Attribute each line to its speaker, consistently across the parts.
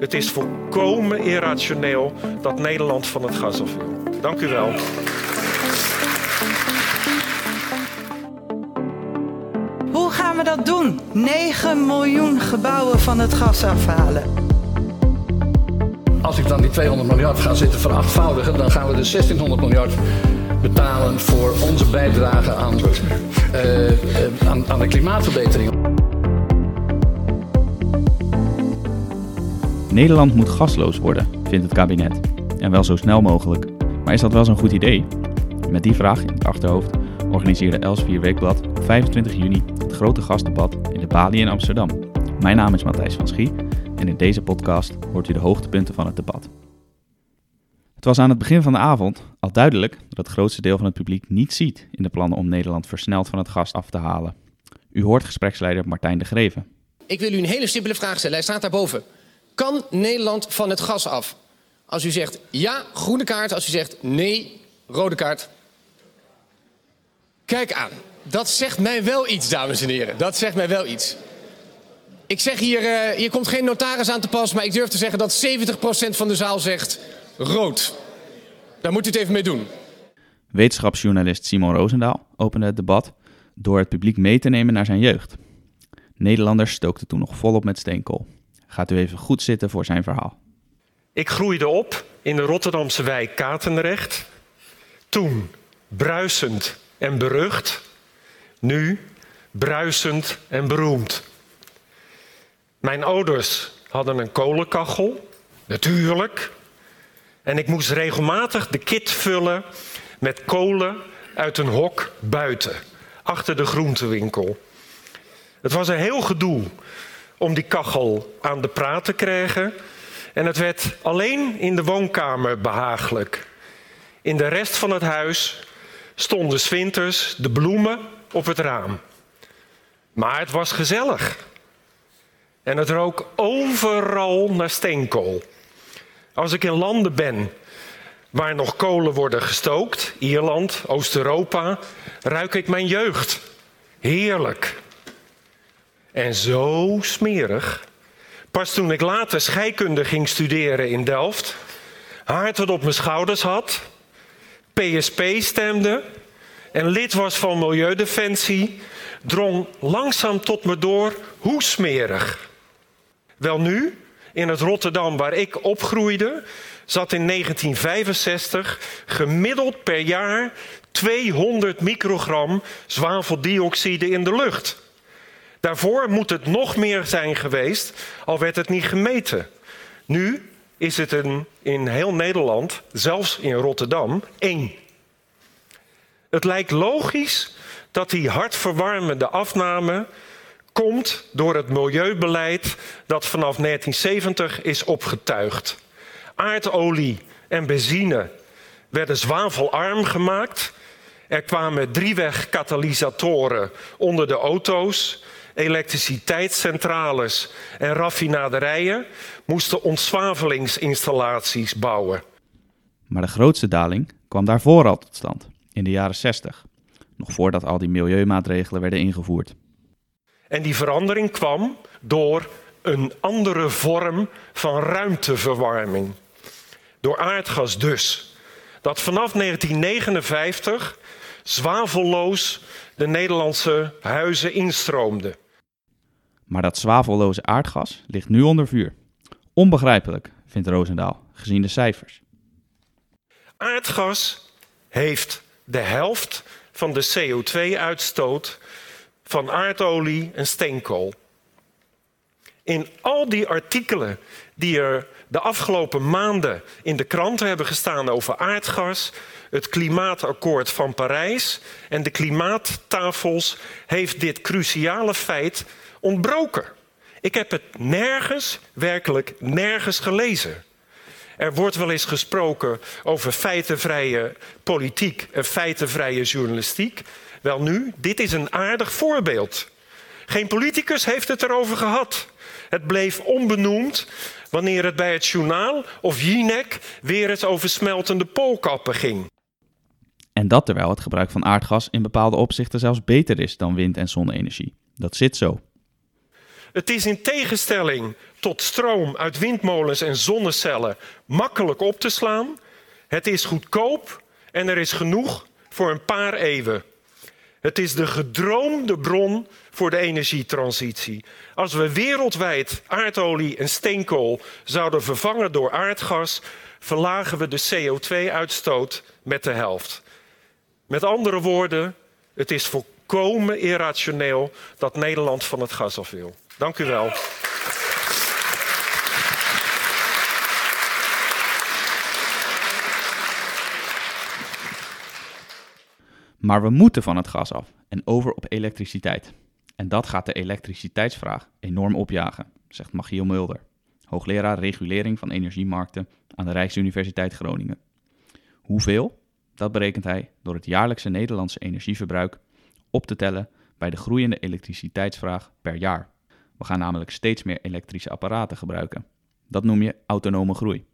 Speaker 1: Het is volkomen irrationeel dat Nederland van het gas af wil. Dank u wel.
Speaker 2: Hoe gaan we dat doen? 9 miljoen gebouwen van het gas afhalen.
Speaker 3: Als ik dan die 200 miljard ga zitten verachtvoudigen, dan gaan we de 1600 miljard betalen voor onze bijdrage aan, uh, aan, aan de klimaatverbetering.
Speaker 4: Nederland moet gasloos worden, vindt het kabinet. En wel zo snel mogelijk. Maar is dat wel zo'n goed idee? Met die vraag in het achterhoofd organiseerde Elsevier Weekblad op 25 juni het grote gastdebat in de Bali in Amsterdam. Mijn naam is Matthijs van Schie en in deze podcast hoort u de hoogtepunten van het debat. Het was aan het begin van de avond al duidelijk dat het grootste deel van het publiek niet ziet in de plannen om Nederland versneld van het gas af te halen. U hoort gespreksleider Martijn de Greven.
Speaker 5: Ik wil u een hele simpele vraag stellen. Hij staat daarboven. Kan Nederland van het gas af? Als u zegt ja, groene kaart. Als u zegt nee, rode kaart. Kijk aan. Dat zegt mij wel iets, dames en heren. Dat zegt mij wel iets. Ik zeg hier, uh, hier komt geen notaris aan te pas, maar ik durf te zeggen dat 70% van de zaal zegt rood. Daar moet u het even mee doen.
Speaker 4: Wetenschapsjournalist Simon Roosendaal opende het debat door het publiek mee te nemen naar zijn jeugd. Nederlanders stookten toen nog volop met steenkool. Gaat u even goed zitten voor zijn verhaal.
Speaker 1: Ik groeide op in de Rotterdamse wijk Katendrecht. Toen bruisend en berucht. Nu bruisend en beroemd. Mijn ouders hadden een kolenkachel, natuurlijk. En ik moest regelmatig de kit vullen met kolen uit een hok buiten, achter de groentewinkel. Het was een heel gedoe om die kachel aan de praat te krijgen. En het werd alleen in de woonkamer behagelijk. In de rest van het huis stonden zwinters de bloemen op het raam. Maar het was gezellig. En het rook overal naar steenkool. Als ik in landen ben waar nog kolen worden gestookt, Ierland, Oost-Europa, ruik ik mijn jeugd. Heerlijk. En zo smerig. Pas toen ik later scheikunde ging studeren in Delft, haard het op mijn schouders had, PSP stemde en lid was van Milieudefensie, drong langzaam tot me door hoe smerig. Wel nu, in het Rotterdam waar ik opgroeide, zat in 1965 gemiddeld per jaar 200 microgram zwaveldioxide in de lucht. Daarvoor moet het nog meer zijn geweest, al werd het niet gemeten. Nu is het een, in heel Nederland, zelfs in Rotterdam, één. Het lijkt logisch dat die hartverwarmende afname komt door het milieubeleid dat vanaf 1970 is opgetuigd. Aardolie en benzine werden zwavelarm gemaakt. Er kwamen drieweg katalysatoren onder de auto's elektriciteitscentrales en raffinaderijen moesten ontzwavelingsinstallaties bouwen.
Speaker 4: Maar de grootste daling kwam daarvoor al tot stand, in de jaren 60, nog voordat al die milieumaatregelen werden ingevoerd.
Speaker 1: En die verandering kwam door een andere vorm van ruimteverwarming. Door aardgas dus. Dat vanaf 1959 zwavelloos de Nederlandse huizen instroomde.
Speaker 4: Maar dat zwavelloze aardgas ligt nu onder vuur. Onbegrijpelijk, vindt Roosendaal, gezien de cijfers.
Speaker 1: Aardgas heeft de helft van de CO2-uitstoot van aardolie en steenkool. In al die artikelen die er de afgelopen maanden in de kranten hebben gestaan over aardgas, het klimaatakkoord van Parijs en de klimaattafels, heeft dit cruciale feit ontbroken. Ik heb het nergens, werkelijk nergens gelezen. Er wordt wel eens gesproken over feitenvrije politiek en feitenvrije journalistiek. Wel nu, dit is een aardig voorbeeld. Geen politicus heeft het erover gehad. Het bleef onbenoemd wanneer het bij het journaal of Jinek weer eens over smeltende poolkappen ging.
Speaker 4: En dat terwijl het gebruik van aardgas in bepaalde opzichten zelfs beter is dan wind- en zonne-energie. Dat zit zo.
Speaker 1: Het is in tegenstelling tot stroom uit windmolens en zonnecellen makkelijk op te slaan. Het is goedkoop en er is genoeg voor een paar eeuwen. Het is de gedroomde bron voor de energietransitie. Als we wereldwijd aardolie en steenkool zouden vervangen door aardgas, verlagen we de CO2-uitstoot met de helft. Met andere woorden, het is volkomen irrationeel dat Nederland van het gas af wil. Dank u wel.
Speaker 4: Maar we moeten van het gas af en over op elektriciteit. En dat gaat de elektriciteitsvraag enorm opjagen, zegt Machiel Mulder, hoogleraar regulering van energiemarkten aan de Rijksuniversiteit Groningen. Hoeveel? Dat berekent hij door het jaarlijkse Nederlandse energieverbruik op te tellen bij de groeiende elektriciteitsvraag per jaar. We gaan namelijk steeds meer elektrische apparaten gebruiken. Dat noem je autonome groei.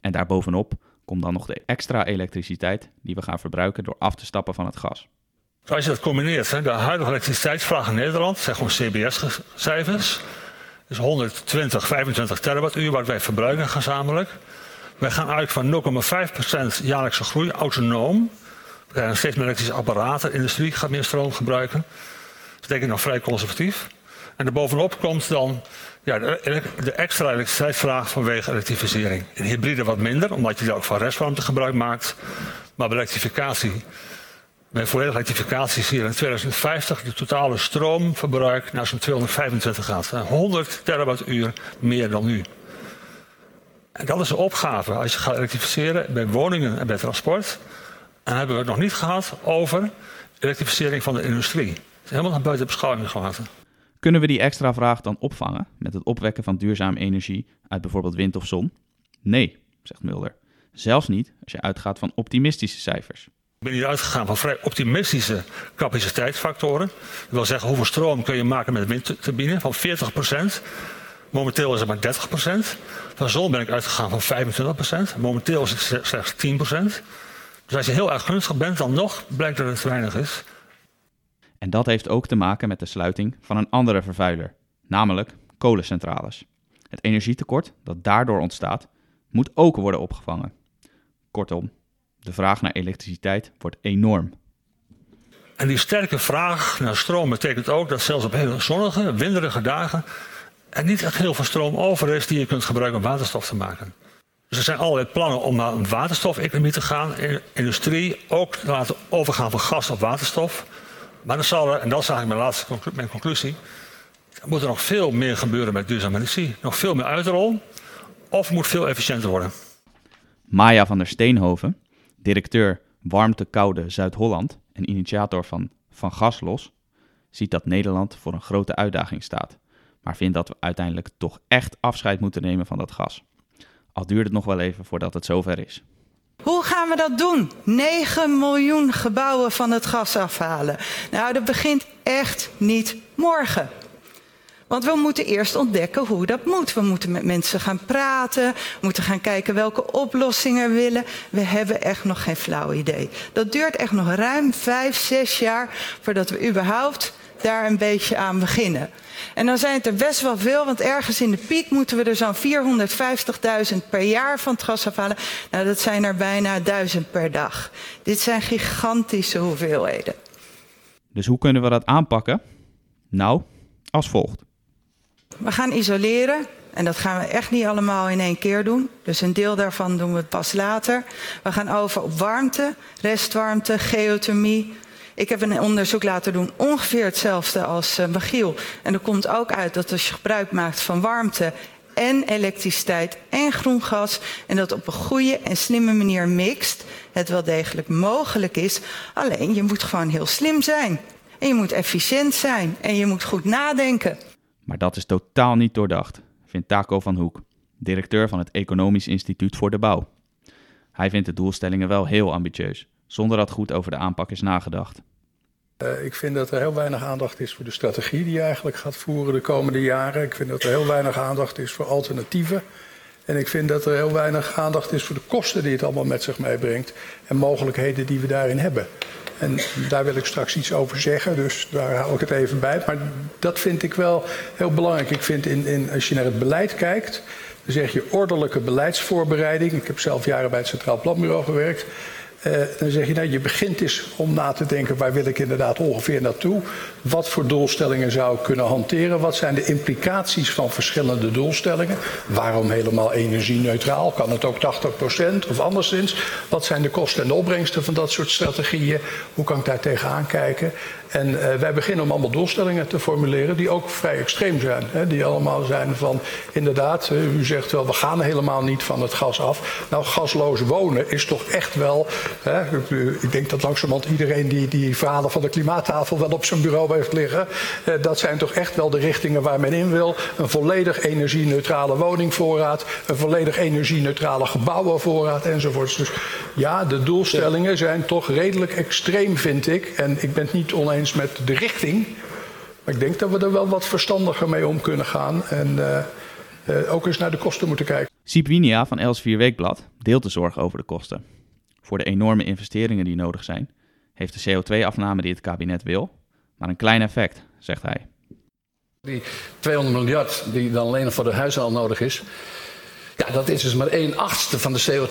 Speaker 4: En daarbovenop komt dan nog de extra elektriciteit die we gaan verbruiken door af te stappen van het gas.
Speaker 6: Als je dat combineert, de huidige elektriciteitsvraag in Nederland, zeg gewoon CBS-cijfers, is 120, 25 terawattuur wat wij verbruiken gezamenlijk. Wij gaan uit van 0,5% jaarlijkse groei, autonoom. We krijgen steeds meer elektrische apparaten, industrie gaat meer stroom gebruiken. Dat is denk ik nog vrij conservatief. En daarbovenop komt dan ja, de, de extra elektriciteitsvraag vanwege elektrificering. In hybride wat minder, omdat je daar ook van restwarmte gebruik maakt. Maar bij elektrificatie, bij volledige elektrificatie zie je in 2050 de totale stroomverbruik naar zo'n 225 gaat. 100 terawattuur meer dan nu. En dat is de opgave als je gaat elektrificeren bij woningen en bij transport. En dan hebben we het nog niet gehad over elektrificering van de industrie. Dat is helemaal naar buiten beschouwing gelaten.
Speaker 4: Kunnen we die extra vraag dan opvangen met het opwekken van duurzame energie uit bijvoorbeeld wind of zon? Nee, zegt Mulder. Zelfs niet als je uitgaat van optimistische cijfers.
Speaker 6: Ik ben hier uitgegaan van vrij optimistische capaciteitsfactoren. Dat wil zeggen, hoeveel stroom kun je maken met windturbine? Van 40% Momenteel is het maar 30% Van zon ben ik uitgegaan van 25% Momenteel is het slechts 10% Dus als je heel erg gunstig bent, dan nog blijkt dat het te weinig is.
Speaker 4: En dat heeft ook te maken met de sluiting van een andere vervuiler, namelijk kolencentrales. Het energietekort dat daardoor ontstaat, moet ook worden opgevangen. Kortom, de vraag naar elektriciteit wordt enorm.
Speaker 6: En die sterke vraag naar stroom betekent ook dat zelfs op hele zonnige, winderige dagen er niet echt heel veel stroom over is die je kunt gebruiken om waterstof te maken. Dus er zijn allerlei plannen om naar een waterstofeconomie te gaan. In industrie ook te laten overgaan van gas op waterstof. Maar dan zal er, en dat is eigenlijk mijn laatste mijn conclusie, er moet er nog veel meer gebeuren met duurzame energie. Nog veel meer uitrol, of moet veel efficiënter worden.
Speaker 4: Maya van der Steenhoven, directeur Warmte Koude Zuid-Holland en initiator van Van Gas Los, ziet dat Nederland voor een grote uitdaging staat, maar vindt dat we uiteindelijk toch echt afscheid moeten nemen van dat gas. Al duurt het nog wel even voordat het zover is.
Speaker 2: Hoe gaan we dat doen? 9 miljoen gebouwen van het gas afhalen. Nou, dat begint echt niet morgen. Want we moeten eerst ontdekken hoe dat moet. We moeten met mensen gaan praten. Moeten gaan kijken welke oplossingen we willen. We hebben echt nog geen flauw idee. Dat duurt echt nog ruim vijf, zes jaar voordat we überhaupt daar een beetje aan beginnen. En dan zijn het er best wel veel, want ergens in de piek moeten we er zo'n 450.000 per jaar van het gas afhalen. Nou, dat zijn er bijna 1000 per dag. Dit zijn gigantische hoeveelheden.
Speaker 4: Dus hoe kunnen we dat aanpakken? Nou, als volgt.
Speaker 2: We gaan isoleren. En dat gaan we echt niet allemaal in één keer doen. Dus een deel daarvan doen we pas later. We gaan over op warmte, restwarmte, geothermie, ik heb een onderzoek laten doen, ongeveer hetzelfde als uh. En er komt ook uit dat als je gebruik maakt van warmte en elektriciteit en groen gas en dat op een goede en slimme manier mixt, het wel degelijk mogelijk is. Alleen je moet gewoon heel slim zijn. En je moet efficiënt zijn en je moet goed nadenken.
Speaker 4: Maar dat is totaal niet doordacht, vindt Taco van Hoek, directeur van het Economisch Instituut voor de Bouw. Hij vindt de doelstellingen wel heel ambitieus zonder dat goed over de aanpak is nagedacht.
Speaker 7: Uh, ik vind dat er heel weinig aandacht is voor de strategie die je eigenlijk gaat voeren de komende jaren. Ik vind dat er heel weinig aandacht is voor alternatieven. En ik vind dat er heel weinig aandacht is voor de kosten die het allemaal met zich meebrengt en mogelijkheden die we daarin hebben. En daar wil ik straks iets over zeggen, dus daar hou ik het even bij. Maar dat vind ik wel heel belangrijk. Ik vind in, in, als je naar het beleid kijkt, dan zeg je ordelijke beleidsvoorbereiding. Ik heb zelf jaren bij het Centraal Planbureau gewerkt. Uh, dan zeg je, nou, je begint eens om na te denken, waar wil ik inderdaad ongeveer naartoe? Wat voor doelstellingen zou ik kunnen hanteren? Wat zijn de implicaties van verschillende doelstellingen? Waarom helemaal energie-neutraal? Kan het ook 80% of anderszins? Wat zijn de kosten en de opbrengsten van dat soort strategieën? Hoe kan ik daar tegenaan kijken? En uh, wij beginnen om allemaal doelstellingen te formuleren die ook vrij extreem zijn. Hè? Die allemaal zijn van, inderdaad, uh, u zegt wel, we gaan helemaal niet van het gas af. Nou, gasloos wonen is toch echt wel, hè? ik denk dat langzamerhand iedereen die die verhalen van de klimaattafel wel op zijn bureau heeft liggen. Uh, dat zijn toch echt wel de richtingen waar men in wil. Een volledig energie-neutrale woningvoorraad, een volledig energie-neutrale gebouwenvoorraad enzovoorts. Dus ja, de doelstellingen zijn toch redelijk extreem, vind ik. En ik ben het niet oneens met de richting. Maar ik denk dat we er wel wat verstandiger mee om kunnen gaan. En uh, uh, ook eens naar de kosten moeten kijken.
Speaker 4: Siep Winia van Els4 Weekblad deelt de zorg over de kosten. Voor de enorme investeringen die nodig zijn, heeft de CO2-afname die het kabinet wil, maar een klein effect, zegt hij.
Speaker 3: Die 200 miljard die dan alleen voor de al nodig is, ja, dat is dus maar 1 achtste van de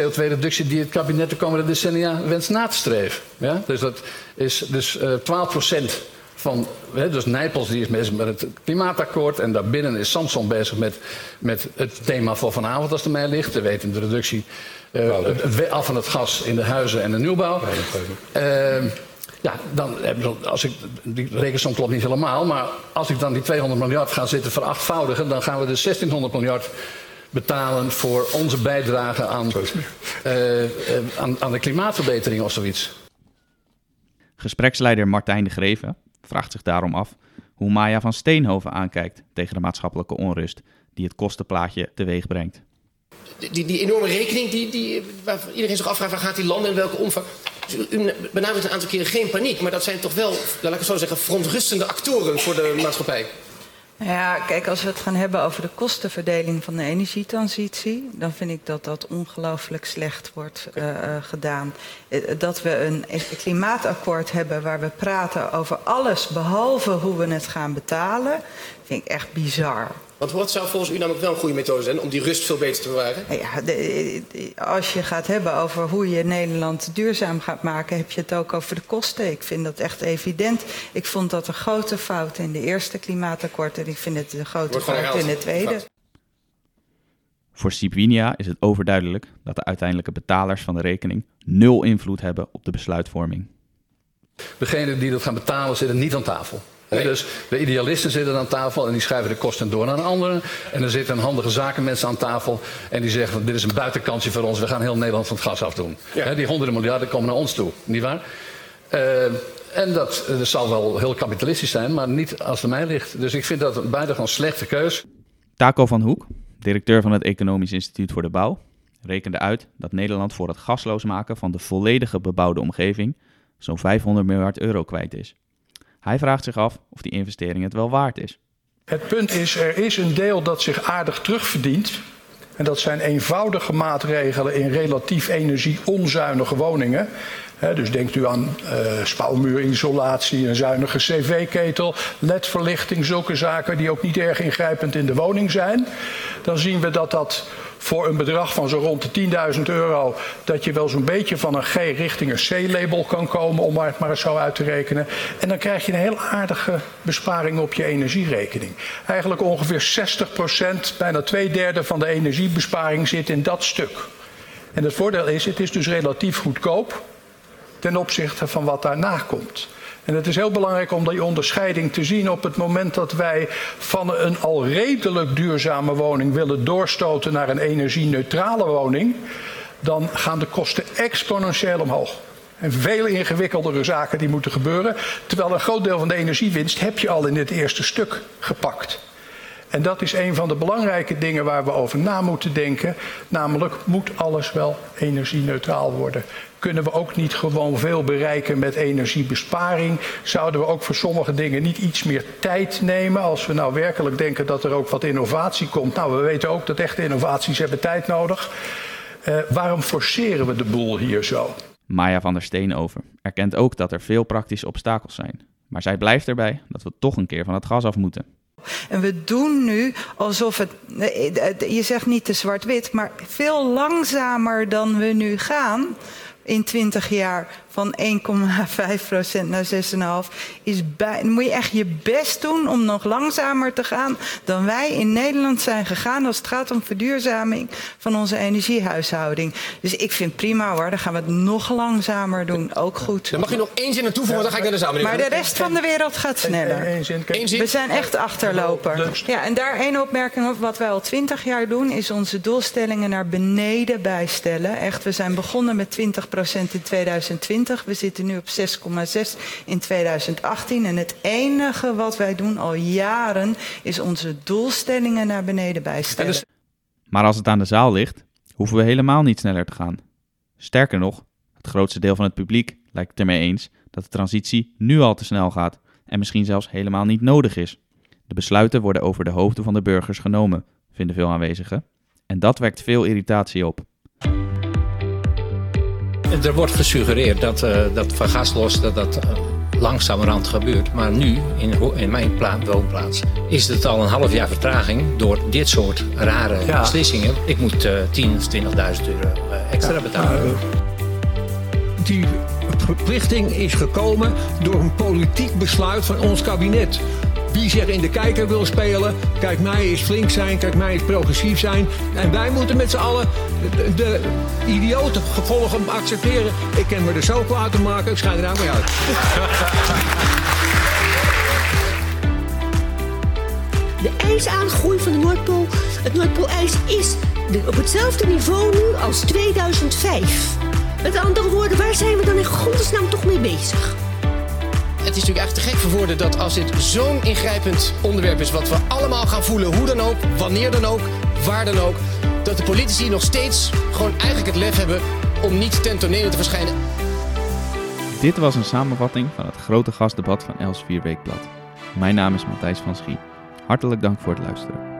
Speaker 3: CO2-reductie die het kabinet de komende decennia wenst na te streven. Ja? Dus dat is dus uh, 12 procent van, hè, dus Nijpels die is bezig met het klimaatakkoord en daarbinnen is Samson bezig met, met het thema voor vanavond als het mij ligt. We weten de reductie, uh, het, het af van het gas in de huizen en de nieuwbouw. Uh, ja, dan, als ik, die rekensom klopt niet helemaal, maar als ik dan die 200 miljard ga zitten verachtvoudigen, dan gaan we de 1600 miljard betalen voor onze bijdrage aan, uh, aan, aan de klimaatverbetering of zoiets.
Speaker 4: Gespreksleider Martijn de Greven vraagt zich daarom af hoe Maya van Steenhoven aankijkt tegen de maatschappelijke onrust die het kostenplaatje teweeg brengt.
Speaker 5: Die, die enorme rekening die, die, waar iedereen zich afvraagt waar gaat die landen en welke omvang. Dus u benadrukt een aantal keren geen paniek, maar dat zijn toch wel, laat ik het zo zeggen, verontrustende actoren voor de maatschappij.
Speaker 2: Ja, kijk, als we het gaan hebben over de kostenverdeling van de energietransitie, dan vind ik dat dat ongelooflijk slecht wordt uh, uh, gedaan. Dat we een klimaatakkoord hebben waar we praten over alles behalve hoe we het gaan betalen, vind ik echt bizar.
Speaker 5: Want wat zou volgens u namelijk wel een goede methode zijn om die rust veel beter te bewaren?
Speaker 2: Ja, de, de, als je gaat hebben over hoe je Nederland duurzaam gaat maken, heb je het ook over de kosten. Ik vind dat echt evident. Ik vond dat een grote fout in de eerste klimaatakkoord en ik vind het een grote fout in de tweede. Fout.
Speaker 4: Voor Sipwinia is het overduidelijk dat de uiteindelijke betalers van de rekening nul invloed hebben op de besluitvorming.
Speaker 3: Degenen die dat gaan betalen zitten niet aan tafel. Nee. Dus de idealisten zitten aan tafel en die schuiven de kosten door naar een andere. En er zitten handige zakenmensen aan tafel en die zeggen: Dit is een buitenkantje voor ons, we gaan heel Nederland van het gas afdoen. Ja. die honderden miljarden komen naar ons toe, nietwaar? Uh, en dat, dat zal wel heel kapitalistisch zijn, maar niet als het mij ligt. Dus ik vind dat een buitengewoon slechte keus.
Speaker 4: Taco van Hoek, directeur van het Economisch Instituut voor de Bouw, rekende uit dat Nederland voor het gasloos maken van de volledige bebouwde omgeving zo'n 500 miljard euro kwijt is. Hij vraagt zich af of die investering het wel waard is.
Speaker 7: Het punt is, er is een deel dat zich aardig terugverdient. En dat zijn eenvoudige maatregelen in relatief energie-onzuinige woningen. Dus denkt u aan uh, spouwmuurisolatie, een zuinige cv-ketel, ledverlichting, zulke zaken die ook niet erg ingrijpend in de woning zijn. Dan zien we dat dat voor een bedrag van zo rond de 10.000 euro, dat je wel zo'n beetje van een G richting een C-label kan komen, om het maar eens zo uit te rekenen. En dan krijg je een heel aardige besparing op je energierekening. Eigenlijk ongeveer 60 procent, bijna twee derde van de energiebesparing zit in dat stuk. En het voordeel is, het is dus relatief goedkoop ten opzichte van wat daarna komt. En het is heel belangrijk om die onderscheiding te zien op het moment dat wij van een al redelijk duurzame woning willen doorstoten naar een energie-neutrale woning, dan gaan de kosten exponentieel omhoog. En veel ingewikkeldere zaken die moeten gebeuren. Terwijl een groot deel van de energiewinst heb je al in dit eerste stuk gepakt. En dat is een van de belangrijke dingen waar we over na moeten denken. Namelijk, moet alles wel energie-neutraal worden? Kunnen we ook niet gewoon veel bereiken met energiebesparing? Zouden we ook voor sommige dingen niet iets meer tijd nemen? Als we nou werkelijk denken dat er ook wat innovatie komt. Nou, we weten ook dat echte innovaties hebben tijd nodig. Uh, waarom forceren we de boel hier zo?
Speaker 4: Maya van der Steenover erkent ook dat er veel praktische obstakels zijn. Maar zij blijft erbij dat we toch een keer van het gas af moeten.
Speaker 2: En we doen nu alsof het, je zegt niet te zwart-wit, maar veel langzamer dan we nu gaan in 20 jaar van 1,5% naar 6,5% is bij. Dan moet je echt je best doen om nog langzamer te gaan dan wij in Nederland zijn gegaan als het gaat om verduurzaming van onze energiehuishouding. Dus ik vind prima hoor, dan gaan we het nog langzamer doen. Ook goed.
Speaker 5: Dan mag je nog één zin aan toevoegen, dan ga ik naar de zaal.
Speaker 2: Maar de rest van de wereld gaat sneller. We zijn echt achterloper. Ja, en daar één opmerking op. Wat wij al twintig jaar doen, is onze doelstellingen naar beneden bijstellen. Echt, we zijn begonnen met 20% in 2020. We zitten nu op 6,6 in 2018. En het enige wat wij doen al jaren is onze doelstellingen naar beneden bijstellen.
Speaker 5: dus-
Speaker 4: Maar als het aan de zaal ligt, hoeven we helemaal niet sneller te gaan. Sterker nog, het grootste deel van het publiek lijkt het ermee eens dat de transitie nu al te snel gaat en misschien zelfs helemaal niet nodig is. De besluiten worden over de hoofden van de burgers genomen, vinden veel aanwezigen. En dat wekt veel irritatie op.
Speaker 8: Er wordt gesuggereerd dat, eh, dat van gaslos dat dat eh, langzamerhand gebeurt. Maar nu, in, in mijn pla- woonplaats, is het al een half jaar vertraging door dit soort rare
Speaker 7: Ja.
Speaker 8: beslissingen. Ik moet eh 10 of 20.000 euro eh, extra betalen.
Speaker 9: Die verplichting is gekomen door een politiek besluit van ons kabinet. Wie zich in de kijker wil spelen, kijk mij eens flink zijn, kijk mij eens progressief zijn. En wij moeten met z'n allen de, de idiote gevolgen accepteren. Ik ken me er zo kwaad te maken, ik schijn er aan mee uit.
Speaker 10: De ijsaangroei van de Noordpool, het Noordpoolijs is op hetzelfde niveau nu als 2005. Met andere woorden, waar zijn we dan in godesnaam toch mee bezig?
Speaker 5: Het is natuurlijk echt te gek voor woorden dat als dit zo'n ingrijpend onderwerp is... wat we allemaal gaan voelen, hoe dan ook, wanneer dan ook, waar dan ook... dat de politici nog steeds gewoon eigenlijk het lef hebben om niet ten tonele te verschijnen.
Speaker 4: Dit was een samenvatting van het grote gastdebat van Els 4 Weekblad. Mijn naam is Matthijs van Schie. Hartelijk dank voor het luisteren.